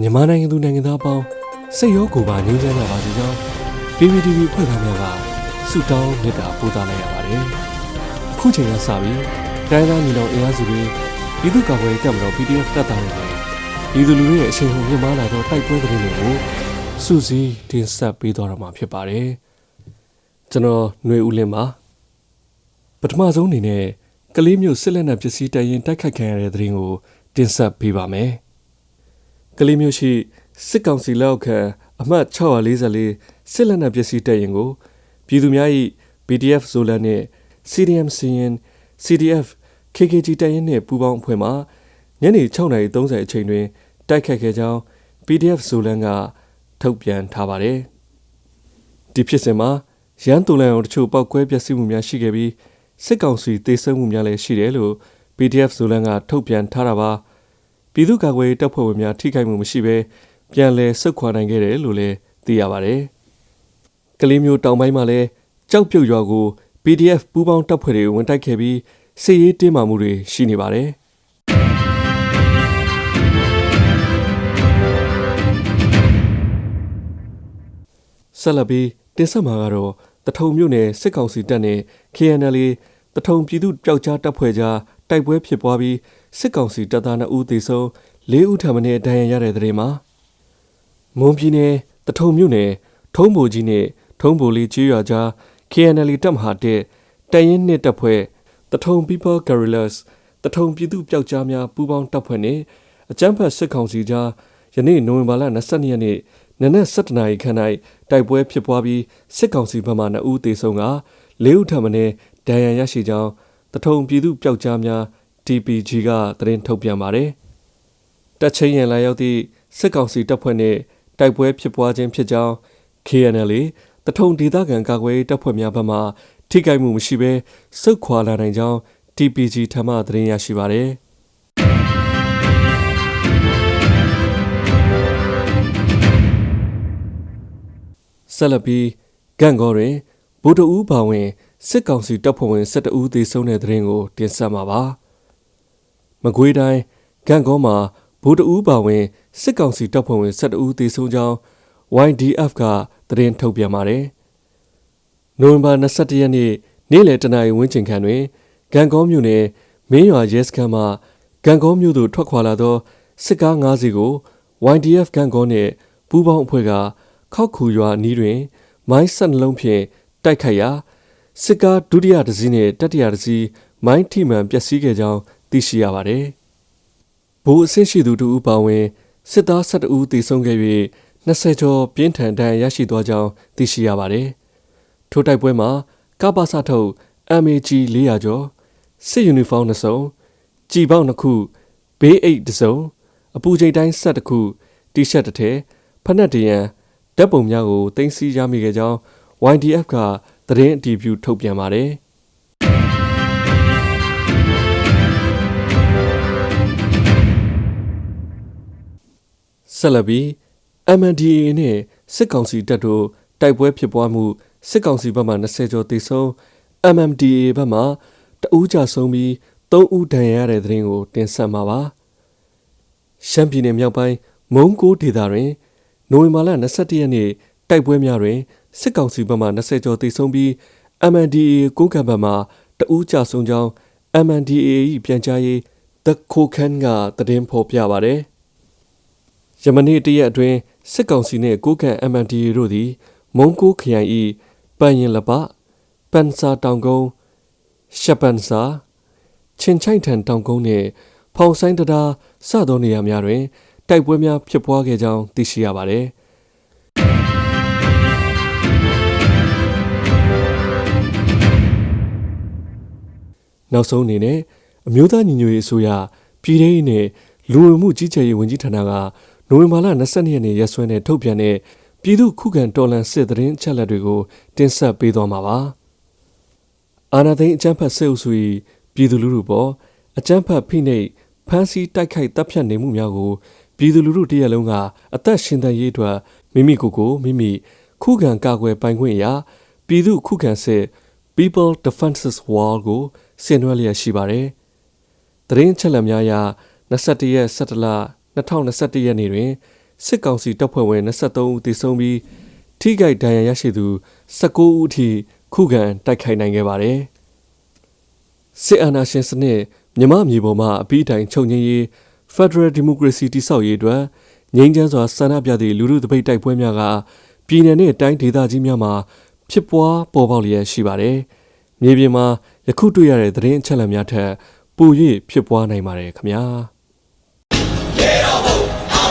မြန်မာနိုင်ငံသူနိုင်ငံသားအပေါင်းစိတ်ရောကိုယ်ပါငြိမ်းချမ်းကြပါစေကြောင်း PPTV ဖွဲ့သားများကဆုတောင်းမေတ္တာပို့သလိုက်ရပါတယ်။အခုချိန်ကစပြီးတိုင်းသားညီနောင်အင်အားစုတွေပြည်သူ့ကာကွယ်ရေးတပ်မတော် PDF တပ်သားတွေနဲ့ပြည်သူလူထုရဲ့အချိန်ဟုန်မြင့်မားလာသောတိုက်ပွဲသတင်းတွေကိုစူးစီးတင်ဆက်ပေးသွားတော့မှာဖြစ်ပါတယ်။ကျွန်တော်ຫນွေဦးလင်းပါပထမဆုံးအနေနဲ့ကလေးမျိုးစစ်လက်နက်ပစ္စည်းတရင်တိုက်ခိုက်ခံရတဲ့သတင်းကိုတင်ဆက်ပေးပါမယ်။ ကလေးမျိုးရှိစစ်ကောင်စီလက်အောက်ခံအမှတ်644စစ်လက်နက်ပစ္စည်းတပ်ရင်ကိုပြည်သူများ၏ PDF ဇိုလန်နှင့် CDM စီရင် CDF KKG တပ်ရင်နှင့်ပူးပေါင်းအဖွဲ့မှညနေ6:30အချိန်တွင်တိုက်ခတ်ခဲ့ကြောင်း PDF ဇိုလန်ကထုတ်ပြန်ထားပါတယ်။ဒီဖြစ်စဉ်မှာရန်တူလန်အောင်တချို့ပောက်ကွဲပျက်စီးမှုများရှိခဲ့ပြီးစစ်ကောင်စီတေဆုံးမှုများလည်းရှိတယ်လို့ PDF ဇိုလန်ကထုတ်ပြန်ထားတာပါ ပြည်သူ့ကာကွယ်ရေးတပ်ဖွဲ့ဝင်များထိခိုက်မှုမရှိဘဲပြန်လည်ဆုတ်ခွာနိုင်ခဲ့တယ်လို့လည်းသိရပါတယ်ကလေးမျိုးတောင်ပိုင်းမှာလည်းကြောက်ပြုတ်ရွာကို PDF ပူးပေါင်းတပ်ဖွဲ့တွေဝင်တိုက်ခဲ့ပြီးစစ်ရေးတင်းမာမှုတွေရှိနေပါတယ်ဆက်လက်ပြီးတင်ဆက်မှာကတော့တထုံမြို့နယ်စစ်ကောင်စီတပ်နဲ့ KNL တထုံပြည်သူ့ပျောက်ကြားတပ်ဖွဲ့ကြားတိုက်ပွဲဖြစ်ပွားပြီး စစ်ကောင်စီတပ်သား2ဦးသေဆုံး4ဦးထပ်မံဒဏ်ရာရတဲ့တဲ့မှာမွန်ပြည်နယ်တထုံမြို့နယ်ထုံးဘိုကြီးနဲ့ထုံးဘိုလေးကြီးရွာကြား KNL တပ်မဟာတဲ့တရင်နှစ်တပ်ဖွဲ့တထုံ People Guerrillas တထုံပြည်သူ့ပျောက်ကြားများပူးပေါင်းတပ်ဖွဲ့နဲ့အကြမ်းဖက်စစ်ကောင်စီကြားယနေ့နိုဝင်ဘာလ22ရက်နေ့နနက်7:00နာရီခန့်၌တိုက်ပွဲဖြစ်ပွားပြီးစစ်ကောင်စီဘက်မှ2ဦးသေဆုံးက4ဦးထပ်မံဒဏ်ရာရရှိကြောင်းတထုံပြည်သူ့ပျောက်ကြားများ TPG ကသတင်းထုတ်ပြန်ပါတယ်။တပ်ချင်းရင်လာရောက်သည့်စစ်ကောင်စီတပ်ဖွဲ့နှင့်တိုက်ပွဲဖြစ်ပွားခြင်းဖြစ်ကြောင်း KNL တထုံဒေသခံကာကွယ်ရေးတပ်ဖွဲ့များဘက်မှထိခိုက်မှုမရှိဘဲစုခွာလာနိုင်ကြောင်း TPG ထမှသတင်းရရှိပါတယ်။ဆက်လက်ပြီးဂန့်ကောတွင်ဗိုလ်တအူးပါဝင်စစ်ကောင်စီတပ်ဖွဲ့ဝင်12ဦးသေဆုံးတဲ့တဲ့ရင်ကိုတင်ဆက်မှာပါ။ မကွေးတိုင်းဂန့်ကောမှာဗိုလ်တအူးပါဝင်စစ်ကောင်စီတပ်ဖွဲ့ဝင်12ဦးသေဆုံးကြောင်း YDF ကသတင်းထုတ်ပြန်ပါတယ်။နိုဝင်ဘာ22ရက်နေ့နေ့လယ်တနာရီဝန်းကျင်ခန့်တွင်ဂန့်ကောမြို့နယ်မင်းရွာရဲစခန်းမှဂန့်ကောမြို့သို့ထွက်ခွာလာသောစစ်ကား၅စီးကို YDF ဂန့်ကောနှင့်ပူးပေါင်းအဖွဲ့ကခောက်ခူရွာအနီးတွင် မိုင်းဆက်နှလုံးဖြင့်တိုက်ခိုက်ရာစစ်ကားဒုတိယတစ်စီးနဲ့တတိယတစ်စီးမိုင်းထိမှန်ပျက်စီးခဲ့ကြောင်း သိရှိရပါတယ်။ဗိုလ်အဆင့်ရှိသူတို့ပါဝင်စစ်သား12ဦးသေဆုံးခဲ့၍20ကျော်ပြင်းထန်ဒဏ်ရာရရှိသွားကြောင်းသိရှိရပါတယ်။ထိုတိုက်ပွဲမှာကပ္ပစထုတ် MAG 400ကျော်စစ်ယူနီဖောင်း2စုံကြည်ပေါက်2ခုဘေးအိတ်2စုံအပူချိန်တိုင်းဆက်တစ်ခုတီရှပ်တစ်ထည်ဖက်နှက်တရန်ဓာတ်ပုံများကိုတင်စီရမိခဲ့ကြောင်း YDF ကသတင်းအတည်ပြုထုတ်ပြန်ပါတယ် ဆက်လက်ပြီး MNDAA နဲ့စစ်ကောင်စီတပ်တို့တိုက်ပွဲဖြစ်ပွားမှုစစ်ကောင်စီဘက်မှ20ကျော်သေဆုံး MMDA ဘက်မှတအူးကြဆုံးပြီး3ဦးဒဏ်ရာရတဲ့တဲ့ရင်ကို တင်ဆက်မှာပါရှမ်းပြည်နယ်မြောက်ပိုင်းမုံကိုဒေသတွင်နိုဝင်ဘာလ22ရက်နေ့တိုက်ပွဲများတွင်စစ်ကောင်စီဘက်မှ20ကျော်သေဆုံးပြီး MNDAA ကိုကံဘက်မှတအူးကြဆုံးကြောင်း MNDAA ၏ပြန်ကြားရေး The Kokan ကသတင်းဖော်ပြပါတယ်။ ယမနေ့တရက်အတွင်းစစ်ကောင်စီနှင့်ကိုကံ MNDAA တို့သည် မုံကိုခရိုင်၏ပန်ရင်လပပန်စာတောင်ကုန်းရှပန်စာချင်းချိုင်ထန်တောင်ကုန်းနှင့်ဖောင်ဆိုင်တရာစသောနေရာများတွင် တိုက်ပွဲများဖြစ်ပွားခဲ့ကြောင်းသိရှိရပါသည်။နောက်ဆုံးအနေနဲ့အမျိုးသားညီညွတ်ရေးအစိုးရပြည်ထောင်စုနဲ့လူဝင်မှုကြီးကြပ်ရေးဝန်ကြီးဌာနက နိုဝင်ဘာလ22ရက်နေ့ရက်စွဲနဲ့ထုတ်ပြန်တဲ့ပြည်သူခုခံတော်လှန်စစ်တရင်အချက်လက်တွေကိုတင်ဆက်ပေးသွားမှာပါ။အာဏာသိမ်းအကြမ်းဖက်စစ်အုပ်စု၏ပြည်သူလူထုပေါ်အကြမ်းဖက်ဖိနှိပ်ဖမ်းဆီးတိုက်ခိုက်တပ်ဖြတ်နေမှုများကိုပြည်သူလူထုတရက်လုံးကအသက်ရှင်သန်ရေးအတွက်မိမိကိုယ်ကိုမိမိခုခံကာကွယ်ပိုင်ခွင့်အရာပြည်သူခုခံစစ် People Defenses Wall ကိုဆင်နွှဲလျက်ရှိပါတယ်။သတင်းချက်လက်များအရ21ရက်17လ 2021ရက်နေ့တွင်စစ်ကောင်စီတပ်ဖွဲ့ဝင်23ဦးသေဆုံးပြီးထိခိုက်ဒဏ်ရာရရှိသူ19ဦးအထိခုခံတိုက်ခိုက်နိုင်ခဲ့ပါတယ်။စစ်အာဏာရှင်စနစ်မြမမြေပေါ်မှာအပြီးတိုင်ချုပ်ငြိမ်းရေး Federal Democracy တိဆောက်ရေးအတွက်ငြိမ်းချမ်းစွာဆန္ဒပြသည့်လူထုတပိတ်တိုက်ပွဲများကပြည်내နဲ့တိုင်းဒေသကြီးများမှာဖြစ်ပွားပေါ်ပေါက်လျက်ရှိပါတယ်။မြေပြင်မှာယခုတွေ့ရတဲ့သတင်းအချက်အလက်များထက်ပို၍ဖြစ်ပွားနိုင်ပါတယ်ခင်ဗျာ။ရေတော်ဘုံ